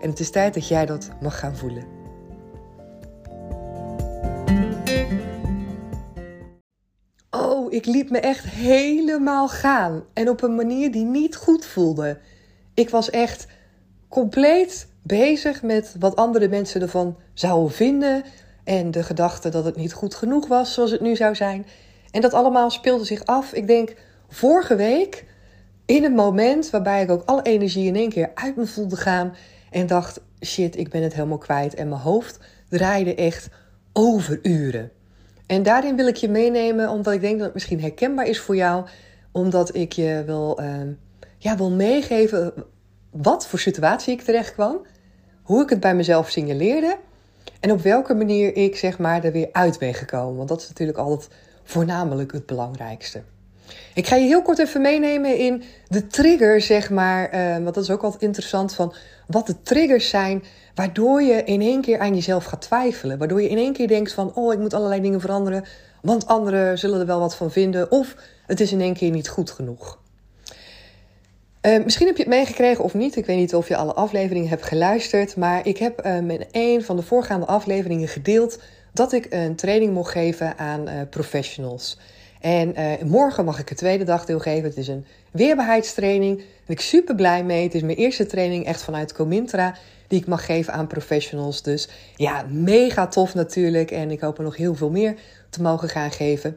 En het is tijd dat jij dat mag gaan voelen. Oh, ik liet me echt helemaal gaan. En op een manier die niet goed voelde. Ik was echt compleet bezig met wat andere mensen ervan zouden vinden. En de gedachte dat het niet goed genoeg was zoals het nu zou zijn. En dat allemaal speelde zich af, ik denk, vorige week. In een moment waarbij ik ook alle energie in één keer uit me voelde gaan. En dacht, shit, ik ben het helemaal kwijt. En mijn hoofd draaide echt over uren. En daarin wil ik je meenemen, omdat ik denk dat het misschien herkenbaar is voor jou. Omdat ik je wil, uh, ja, wil meegeven wat voor situatie ik terecht kwam. Hoe ik het bij mezelf signaleerde. En op welke manier ik zeg maar er weer uit ben gekomen. Want dat is natuurlijk altijd voornamelijk het belangrijkste. Ik ga je heel kort even meenemen in de trigger, zeg maar. Uh, want dat is ook altijd interessant van wat de triggers zijn waardoor je in één keer aan jezelf gaat twijfelen. Waardoor je in één keer denkt van, oh, ik moet allerlei dingen veranderen, want anderen zullen er wel wat van vinden. Of het is in één keer niet goed genoeg. Uh, misschien heb je het meegekregen of niet. Ik weet niet of je alle afleveringen hebt geluisterd. Maar ik heb uh, in een van de voorgaande afleveringen gedeeld dat ik een training mocht geven aan professionals. En morgen mag ik een tweede dagdeel geven. Het is een weerbaarheidstraining. Daar ben ik super blij mee. Het is mijn eerste training echt vanuit Comintra die ik mag geven aan professionals. Dus ja, mega tof natuurlijk. En ik hoop er nog heel veel meer te mogen gaan geven.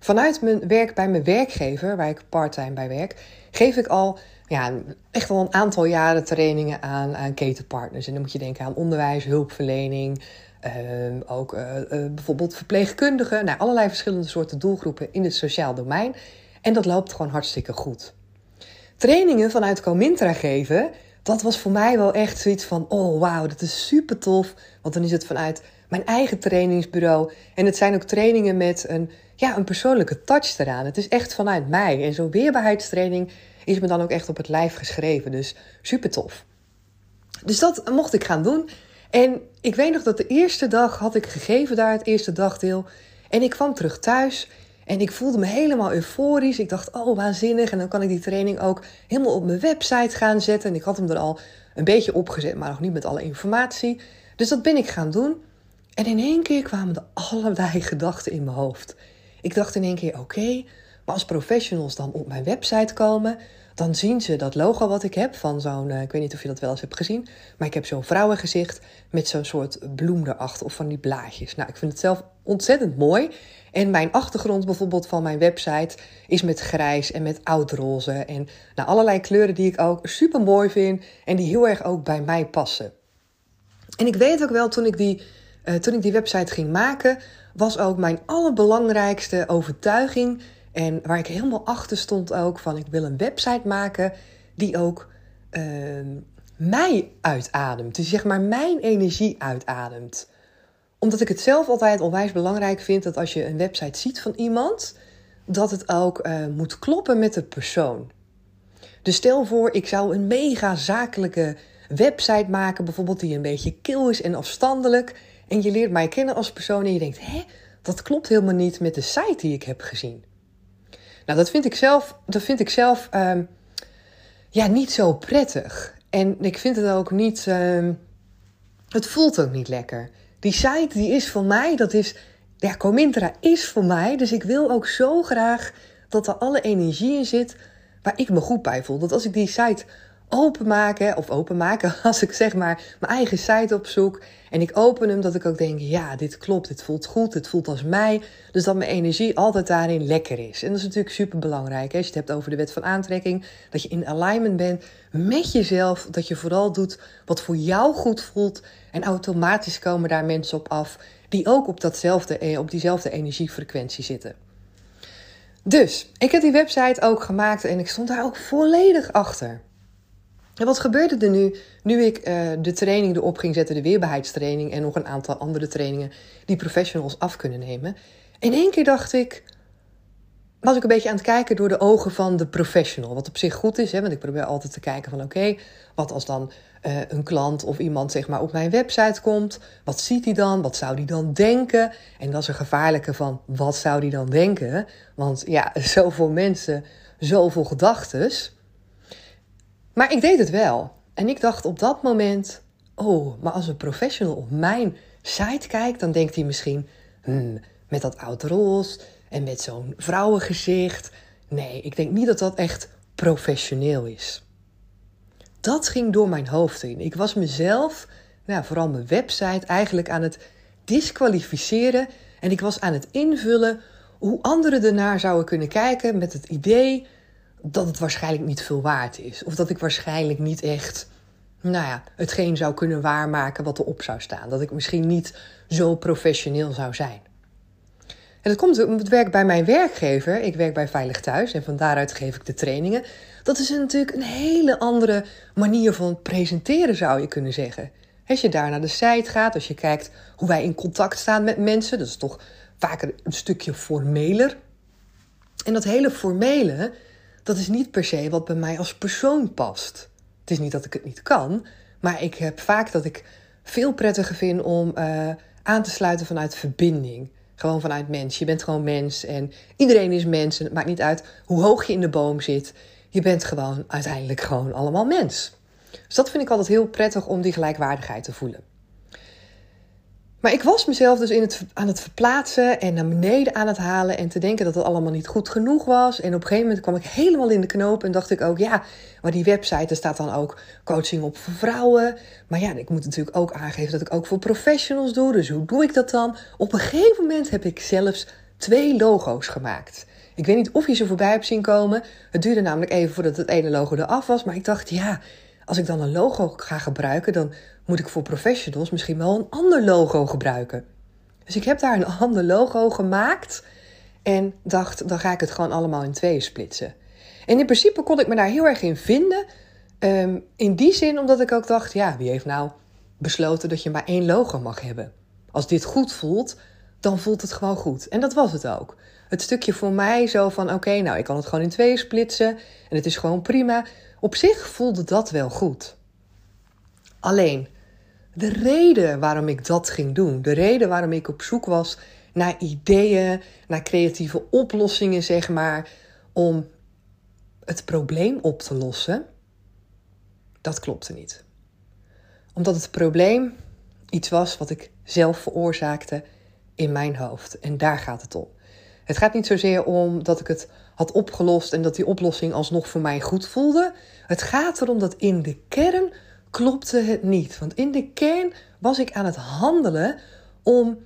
Vanuit mijn werk bij mijn werkgever, waar ik parttime bij werk, geef ik al ja, echt al een aantal jaren trainingen aan, aan ketenpartners. En dan moet je denken aan onderwijs, hulpverlening, uh, ook uh, uh, bijvoorbeeld verpleegkundigen. Nou, allerlei verschillende soorten doelgroepen in het sociaal domein. En dat loopt gewoon hartstikke goed. Trainingen vanuit Comintra geven, dat was voor mij wel echt zoiets van: oh wauw, dat is super tof. Want dan is het vanuit mijn eigen trainingsbureau. En het zijn ook trainingen met een, ja, een persoonlijke touch eraan. Het is echt vanuit mij. En zo'n weerbaarheidstraining is me dan ook echt op het lijf geschreven. Dus super tof. Dus dat mocht ik gaan doen. En ik weet nog dat de eerste dag had ik gegeven daar, het eerste dagdeel. En ik kwam terug thuis en ik voelde me helemaal euforisch. Ik dacht, oh waanzinnig. En dan kan ik die training ook helemaal op mijn website gaan zetten. En ik had hem er al een beetje opgezet, maar nog niet met alle informatie. Dus dat ben ik gaan doen. En in één keer kwamen er allerlei gedachten in mijn hoofd. Ik dacht in één keer, oké, als professionals dan op mijn website komen, dan zien ze dat logo wat ik heb van zo'n, uh, ik weet niet of je dat wel eens hebt gezien, maar ik heb zo'n vrouwengezicht met zo'n soort bloem erachter of van die blaadjes. Nou, ik vind het zelf ontzettend mooi. En mijn achtergrond bijvoorbeeld van mijn website is met grijs en met oudroze en nou, allerlei kleuren die ik ook super mooi vind en die heel erg ook bij mij passen. En ik weet ook wel toen ik die, uh, toen ik die website ging maken, was ook mijn allerbelangrijkste overtuiging en waar ik helemaal achter stond ook van ik wil een website maken die ook uh, mij uitademt. Dus zeg maar mijn energie uitademt. Omdat ik het zelf altijd onwijs belangrijk vind dat als je een website ziet van iemand, dat het ook uh, moet kloppen met de persoon. Dus stel voor, ik zou een mega zakelijke website maken, bijvoorbeeld die een beetje kil is en afstandelijk. En je leert mij kennen als persoon en je denkt, hè, dat klopt helemaal niet met de site die ik heb gezien. Nou, dat vind ik zelf, dat vind ik zelf um, ja, niet zo prettig. En ik vind het ook niet. Um, het voelt ook niet lekker. Die site die is voor mij, dat is. Ja, Comintra is voor mij. Dus ik wil ook zo graag dat er alle energie in zit waar ik me goed bij voel. Dat als ik die site openmaken, of openmaken, als ik zeg maar mijn eigen site opzoek en ik open hem, dat ik ook denk, ja, dit klopt, dit voelt goed, dit voelt als mij. Dus dat mijn energie altijd daarin lekker is. En dat is natuurlijk super belangrijk. Als je het hebt over de wet van aantrekking, dat je in alignment bent met jezelf, dat je vooral doet wat voor jou goed voelt. En automatisch komen daar mensen op af die ook op, datzelfde, eh, op diezelfde energiefrequentie zitten. Dus ik heb die website ook gemaakt en ik stond daar ook volledig achter. En wat gebeurde er nu, nu ik uh, de training erop ging zetten, de weerbaarheidstraining en nog een aantal andere trainingen die professionals af kunnen nemen? In één keer dacht ik, was ik een beetje aan het kijken door de ogen van de professional. Wat op zich goed is, hè, want ik probeer altijd te kijken van oké, wat als dan uh, een klant of iemand zeg maar op mijn website komt, wat ziet hij dan? Wat zou hij dan denken? En dat is een gevaarlijke van wat zou hij dan denken? Want ja, zoveel mensen, zoveel gedachtes. Maar ik deed het wel. En ik dacht op dat moment: oh, maar als een professional op mijn site kijkt, dan denkt hij misschien: hmm, met dat oud roze en met zo'n vrouwengezicht. Nee, ik denk niet dat dat echt professioneel is. Dat ging door mijn hoofd in. Ik was mezelf, nou, vooral mijn website, eigenlijk aan het disqualificeren. En ik was aan het invullen hoe anderen ernaar zouden kunnen kijken met het idee dat het waarschijnlijk niet veel waard is. Of dat ik waarschijnlijk niet echt, nou ja, hetgeen zou kunnen waarmaken wat erop zou staan. Dat ik misschien niet zo professioneel zou zijn. En dat komt het werk bij mijn werkgever. Ik werk bij Veilig Thuis en van daaruit geef ik de trainingen. Dat is natuurlijk een hele andere manier van presenteren, zou je kunnen zeggen. Als je daar naar de site gaat, als je kijkt hoe wij in contact staan met mensen, dat is toch vaker een stukje formeler. En dat hele formele, dat is niet per se wat bij mij als persoon past. Het is niet dat ik het niet kan, maar ik heb vaak dat ik veel prettiger vind om uh, aan te sluiten vanuit verbinding. Gewoon vanuit mens. Je bent gewoon mens en iedereen is mens. En het maakt niet uit hoe hoog je in de boom zit. Je bent gewoon uiteindelijk gewoon allemaal mens. Dus dat vind ik altijd heel prettig om die gelijkwaardigheid te voelen. Maar ik was mezelf dus in het, aan het verplaatsen en naar beneden aan het halen en te denken dat het allemaal niet goed genoeg was. En op een gegeven moment kwam ik helemaal in de knoop en dacht ik ook, ja, maar die website, er staat dan ook coaching op voor vrouwen. Maar ja, ik moet natuurlijk ook aangeven dat ik ook voor professionals doe. Dus hoe doe ik dat dan? Op een gegeven moment heb ik zelfs twee logo's gemaakt. Ik weet niet of je ze voorbij hebt zien komen. Het duurde namelijk even voordat het ene logo eraf was. Maar ik dacht, ja, als ik dan een logo ga gebruiken, dan moet ik voor professionals misschien wel een ander logo gebruiken. Dus ik heb daar een ander logo gemaakt en dacht, dan ga ik het gewoon allemaal in tweeën splitsen. En in principe kon ik me daar heel erg in vinden. Ehm, in die zin omdat ik ook dacht, ja, wie heeft nou besloten dat je maar één logo mag hebben? Als dit goed voelt, dan voelt het gewoon goed. En dat was het ook. Het stukje voor mij zo van, oké, nou, ik kan het gewoon in tweeën splitsen en het is gewoon prima. Op zich voelde dat wel goed. Alleen, de reden waarom ik dat ging doen, de reden waarom ik op zoek was naar ideeën, naar creatieve oplossingen, zeg maar, om het probleem op te lossen, dat klopte niet. Omdat het probleem iets was wat ik zelf veroorzaakte in mijn hoofd. En daar gaat het om. Het gaat niet zozeer om dat ik het had opgelost en dat die oplossing alsnog voor mij goed voelde. Het gaat erom dat in de kern klopte het niet. Want in de kern was ik aan het handelen om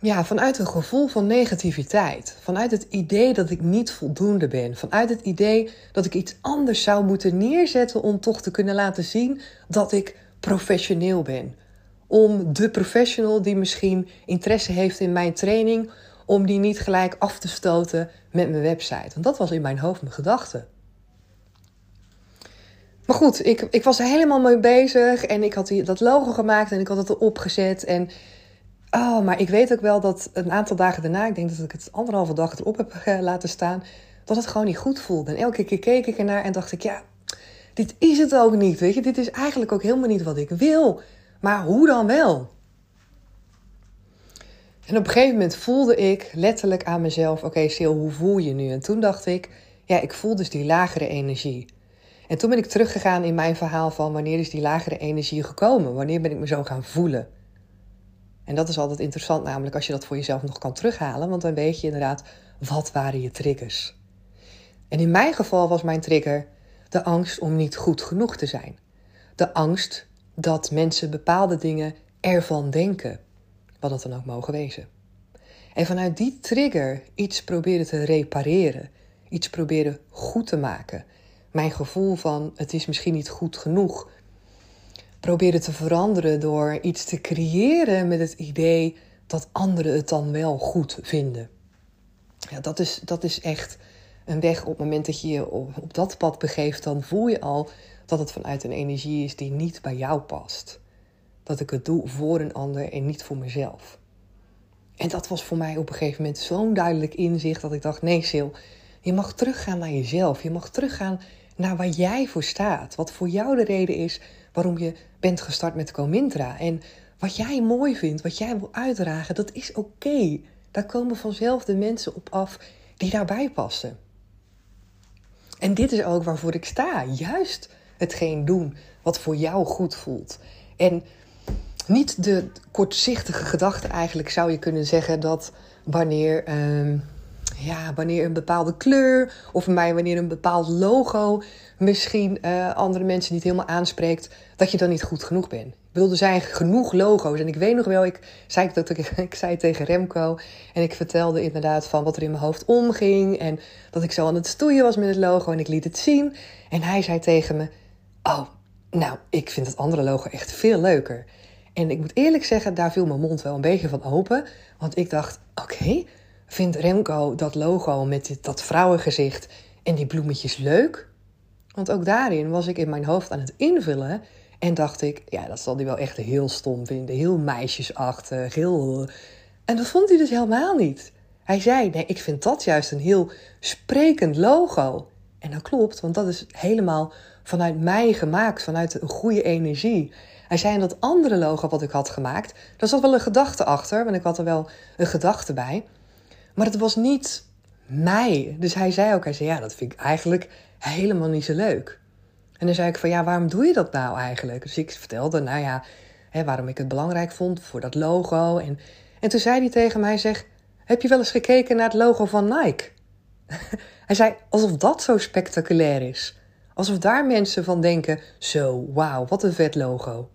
ja, vanuit een gevoel van negativiteit. Vanuit het idee dat ik niet voldoende ben. Vanuit het idee dat ik iets anders zou moeten neerzetten om toch te kunnen laten zien dat ik professioneel ben. Om de professional die misschien interesse heeft in mijn training, om die niet gelijk af te stoten met mijn website. Want dat was in mijn hoofd mijn gedachte. Maar goed, ik, ik was er helemaal mee bezig en ik had die, dat logo gemaakt en ik had het erop gezet. En oh, maar ik weet ook wel dat een aantal dagen daarna, ik denk dat ik het anderhalve dag erop heb laten staan, dat het gewoon niet goed voelde. En elke keer keek ik ernaar en dacht ik, ja, dit is het ook niet, weet je. Dit is eigenlijk ook helemaal niet wat ik wil. Maar hoe dan wel? En op een gegeven moment voelde ik letterlijk aan mezelf: Oké, okay, Sil, hoe voel je nu? En toen dacht ik: Ja, ik voel dus die lagere energie. En toen ben ik teruggegaan in mijn verhaal van wanneer is die lagere energie gekomen? Wanneer ben ik me zo gaan voelen? En dat is altijd interessant, namelijk als je dat voor jezelf nog kan terughalen, want dan weet je inderdaad wat waren je triggers. En in mijn geval was mijn trigger De angst om niet goed genoeg te zijn. De angst dat mensen bepaalde dingen ervan denken, wat het dan ook mogen wezen. En vanuit die trigger iets proberen te repareren, iets proberen goed te maken. Mijn gevoel van het is misschien niet goed genoeg. Proberen te veranderen door iets te creëren met het idee dat anderen het dan wel goed vinden. Ja, dat is, dat is echt een weg op het moment dat je je op dat pad begeeft, dan voel je al dat het vanuit een energie is die niet bij jou past. Dat ik het doe voor een ander en niet voor mezelf. En dat was voor mij op een gegeven moment zo'n duidelijk inzicht dat ik dacht: nee, Sil, je mag teruggaan naar jezelf. Je mag teruggaan naar waar jij voor staat. Wat voor jou de reden is waarom je bent gestart met Comintra. En wat jij mooi vindt, wat jij wil uitdragen, dat is oké. Daar komen vanzelf de mensen op af die daarbij passen. En dit is ook waarvoor ik sta. Juist hetgeen doen wat voor jou goed voelt. En niet de kortzichtige gedachte eigenlijk zou je kunnen zeggen dat wanneer, uh, ja, wanneer een bepaalde kleur of wanneer een bepaald logo misschien uh, andere mensen niet helemaal aanspreekt, dat je dan niet goed genoeg bent. Ik bedoel, er zijn genoeg logo's. En ik weet nog wel, ik zei, dat, ik, ik zei tegen Remco en ik vertelde inderdaad van wat er in mijn hoofd omging. En dat ik zo aan het stoeien was met het logo en ik liet het zien. En hij zei tegen me, oh, nou, ik vind het andere logo echt veel leuker. En ik moet eerlijk zeggen, daar viel mijn mond wel een beetje van open. Want ik dacht, oké, vindt Remco dat logo met dat vrouwengezicht en die bloemetjes leuk? Want ook daarin was ik in mijn hoofd aan het invullen. En dacht ik, ja, dat zal hij wel echt heel stom vinden. Heel meisjesachtig, heel... En dat vond hij dus helemaal niet. Hij zei, nee, ik vind dat juist een heel sprekend logo. En dat klopt, want dat is helemaal vanuit mij gemaakt, vanuit een goede energie. Hij zei in dat andere logo wat ik had gemaakt, daar zat wel een gedachte achter, want ik had er wel een gedachte bij. Maar het was niet mij. Dus hij zei ook, hij zei, ja, dat vind ik eigenlijk helemaal niet zo leuk. En dan zei ik van, ja, waarom doe je dat nou eigenlijk? Dus ik vertelde, nou ja, hè, waarom ik het belangrijk vond voor dat logo. En, en toen zei hij tegen mij, zeg, heb je wel eens gekeken naar het logo van Nike? hij zei, alsof dat zo spectaculair is. Alsof daar mensen van denken, zo, wauw, wat een vet logo.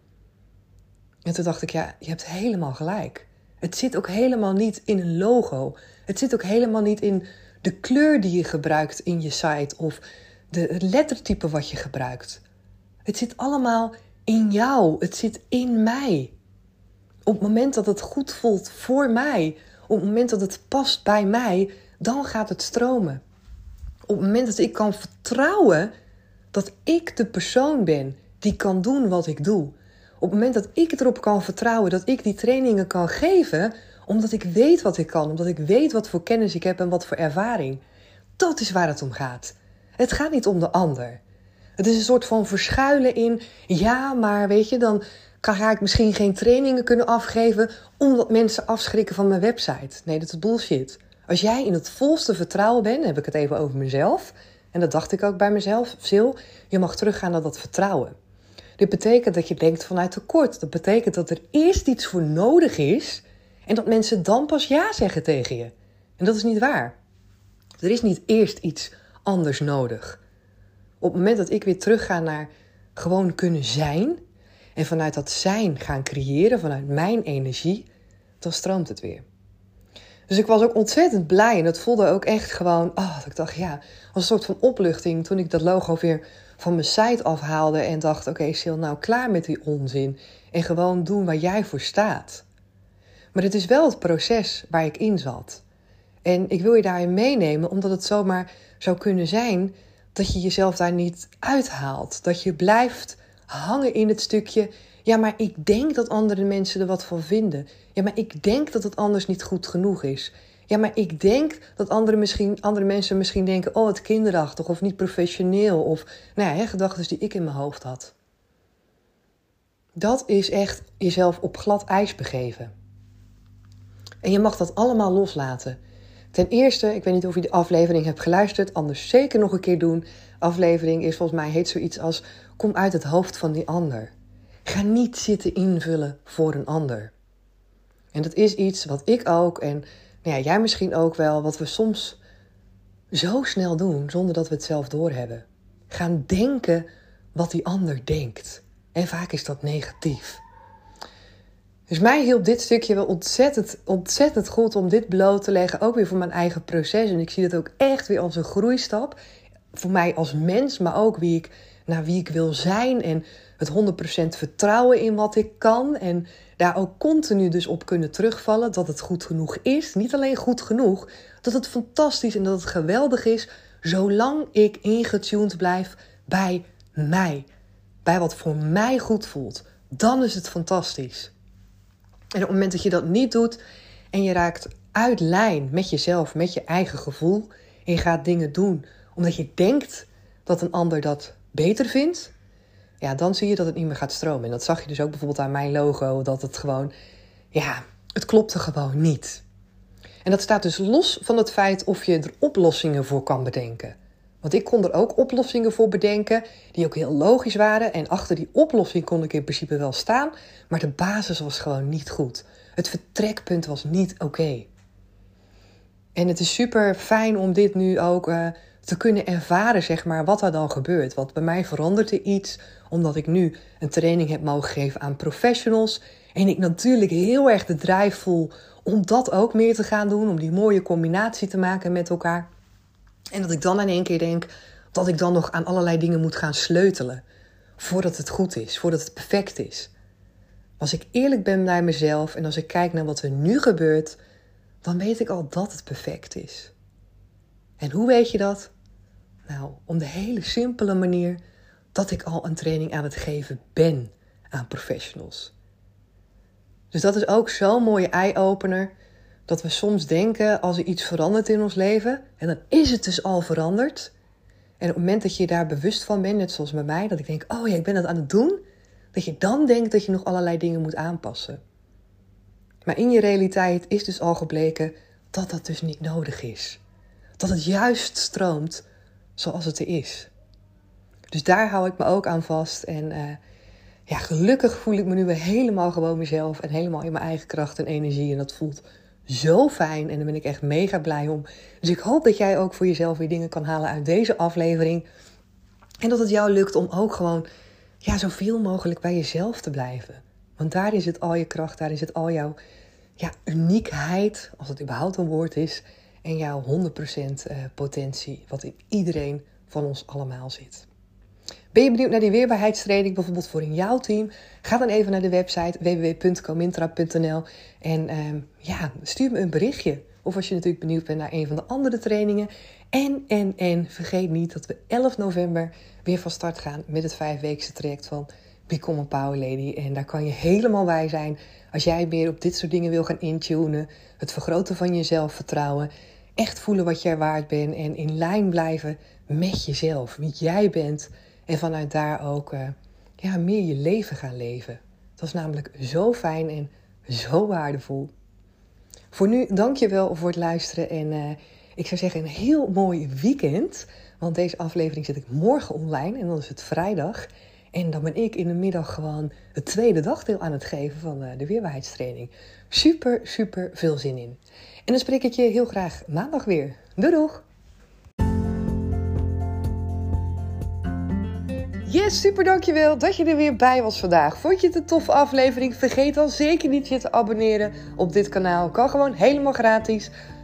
En toen dacht ik, ja, je hebt helemaal gelijk. Het zit ook helemaal niet in een logo. Het zit ook helemaal niet in de kleur die je gebruikt in je site of de, het lettertype wat je gebruikt. Het zit allemaal in jou. Het zit in mij. Op het moment dat het goed voelt voor mij, op het moment dat het past bij mij, dan gaat het stromen. Op het moment dat ik kan vertrouwen dat ik de persoon ben die kan doen wat ik doe. Op het moment dat ik erop kan vertrouwen dat ik die trainingen kan geven, omdat ik weet wat ik kan, omdat ik weet wat voor kennis ik heb en wat voor ervaring. Dat is waar het om gaat. Het gaat niet om de ander. Het is een soort van verschuilen in, ja, maar weet je, dan ga ik misschien geen trainingen kunnen afgeven omdat mensen afschrikken van mijn website. Nee, dat is bullshit. Als jij in het volste vertrouwen bent, heb ik het even over mezelf, en dat dacht ik ook bij mezelf, Sil, je mag teruggaan naar dat vertrouwen. Dit betekent dat je denkt vanuit tekort. Dat betekent dat er eerst iets voor nodig is en dat mensen dan pas ja zeggen tegen je. En dat is niet waar. Er is niet eerst iets anders nodig. Op het moment dat ik weer terugga naar gewoon kunnen zijn en vanuit dat zijn gaan creëren, vanuit mijn energie, dan stroomt het weer. Dus ik was ook ontzettend blij en het voelde ook echt gewoon, oh, dat ik dacht, ja, als een soort van opluchting toen ik dat logo weer van mijn site afhaalde en dacht, oké, okay, Sil, nou klaar met die onzin en gewoon doen waar jij voor staat. Maar het is wel het proces waar ik in zat. En ik wil je daarin meenemen, omdat het zomaar zou kunnen zijn dat je jezelf daar niet uithaalt. Dat je blijft hangen in het stukje. Ja, maar ik denk dat andere mensen er wat van vinden. Ja, maar ik denk dat het anders niet goed genoeg is. Ja, maar ik denk dat andere, misschien, andere mensen misschien denken: oh, het kinderachtig of niet professioneel. Of nou ja, gedachten die ik in mijn hoofd had. Dat is echt jezelf op glad ijs begeven. En je mag dat allemaal loslaten. Ten eerste, ik weet niet of je de aflevering hebt geluisterd, anders zeker nog een keer doen. Aflevering is volgens mij heet zoiets als kom uit het hoofd van die ander. Ga niet zitten invullen voor een ander. En dat is iets wat ik ook en nou ja, jij misschien ook wel, wat we soms zo snel doen zonder dat we het zelf doorhebben. gaan denken wat die ander denkt. En vaak is dat negatief. Dus mij hielp dit stukje wel ontzettend, ontzettend goed om dit bloot te leggen. Ook weer voor mijn eigen proces. En ik zie het ook echt weer als een groeistap. Voor mij als mens, maar ook wie ik, naar wie ik wil zijn. En het 100% vertrouwen in wat ik kan. En daar ook continu dus op kunnen terugvallen dat het goed genoeg is. Niet alleen goed genoeg, dat het fantastisch en dat het geweldig is. Zolang ik ingetuned blijf bij mij. Bij wat voor mij goed voelt. Dan is het fantastisch. En op het moment dat je dat niet doet en je raakt uit lijn met jezelf, met je eigen gevoel, en je gaat dingen doen omdat je denkt dat een ander dat beter vindt, ja, dan zie je dat het niet meer gaat stromen. En dat zag je dus ook bijvoorbeeld aan mijn logo, dat het gewoon, ja, het klopte gewoon niet. En dat staat dus los van het feit of je er oplossingen voor kan bedenken. Want ik kon er ook oplossingen voor bedenken die ook heel logisch waren. En achter die oplossing kon ik in principe wel staan. Maar de basis was gewoon niet goed. Het vertrekpunt was niet oké. En het is super fijn om dit nu ook uh, te kunnen ervaren, zeg maar, wat er dan gebeurt. Want bij mij verandert er iets, omdat ik nu een training heb mogen geven aan professionals. En ik natuurlijk heel erg de drijf voel om dat ook meer te gaan doen, om die mooie combinatie te maken met elkaar. En dat ik dan in één keer denk dat ik dan nog aan allerlei dingen moet gaan sleutelen. Voordat het goed is, voordat het perfect is. Als ik eerlijk ben naar mezelf en als ik kijk naar wat er nu gebeurt, dan weet ik al dat het perfect is. En hoe weet je dat? Nou, om de hele simpele manier dat ik al een training aan het geven ben aan professionals. Dus dat is ook zo'n mooie eye-opener dat we soms denken als er iets verandert in ons leven, en dan is het dus al veranderd. En op het moment dat je daar bewust van bent, net zoals bij mij, dat ik denk, oh ja, ik ben dat aan het doen, dat je dan denkt dat je nog allerlei dingen moet aanpassen. Maar in je realiteit is dus al gebleken dat dat dus niet nodig is. Dat het juist stroomt zoals het er is. Dus daar hou ik me ook aan vast. En uh, ja, gelukkig voel ik me nu weer helemaal gewoon mezelf en helemaal in mijn eigen kracht en energie. En dat voelt zo fijn en daar ben ik echt mega blij om. Dus ik hoop dat jij ook voor jezelf weer dingen kan halen uit deze aflevering. En dat het jou lukt om ook gewoon ja, zoveel mogelijk bij jezelf te blijven. Want daar is het al je kracht, daar is het al jouw ja, uniekheid, als het überhaupt een woord is. En jouw 100% eh, potentie, wat in iedereen van ons allemaal zit. Ben je benieuwd naar die weerbaarheidstraining, bijvoorbeeld voor in jouw team? Ga dan even naar de website www.comintra.nl en ehm, ja, stuur me een berichtje. Of als je natuurlijk benieuwd bent naar een van de andere trainingen. En, en, en vergeet niet dat we 11 november weer van start gaan met het vijfweekse traject van Become a Power Lady. En daar kan je helemaal bij zijn als jij meer op dit soort dingen wil gaan intunen. Het vergroten van je zelfvertrouwen. Echt voelen wat jij waard bent en in lijn blijven met jezelf, wie jij bent. En vanuit daar ook uh, ja, meer je leven gaan leven. Dat is namelijk zo fijn en zo waardevol. Voor nu, dank je wel voor het luisteren. En uh, ik zou zeggen een heel mooi weekend. Want deze aflevering zit ik morgen online en dan is het vrijdag. En dan ben ik in de middag gewoon het tweede dagdeel aan het geven van uh, de weerbaarheidstraining. Super, super veel zin in. En dan spreek ik je heel graag maandag weer. Doei doeg! Yes, super dankjewel dat je er weer bij was vandaag. Vond je het een toffe aflevering? Vergeet dan zeker niet je te abonneren op dit kanaal. Kan gewoon helemaal gratis.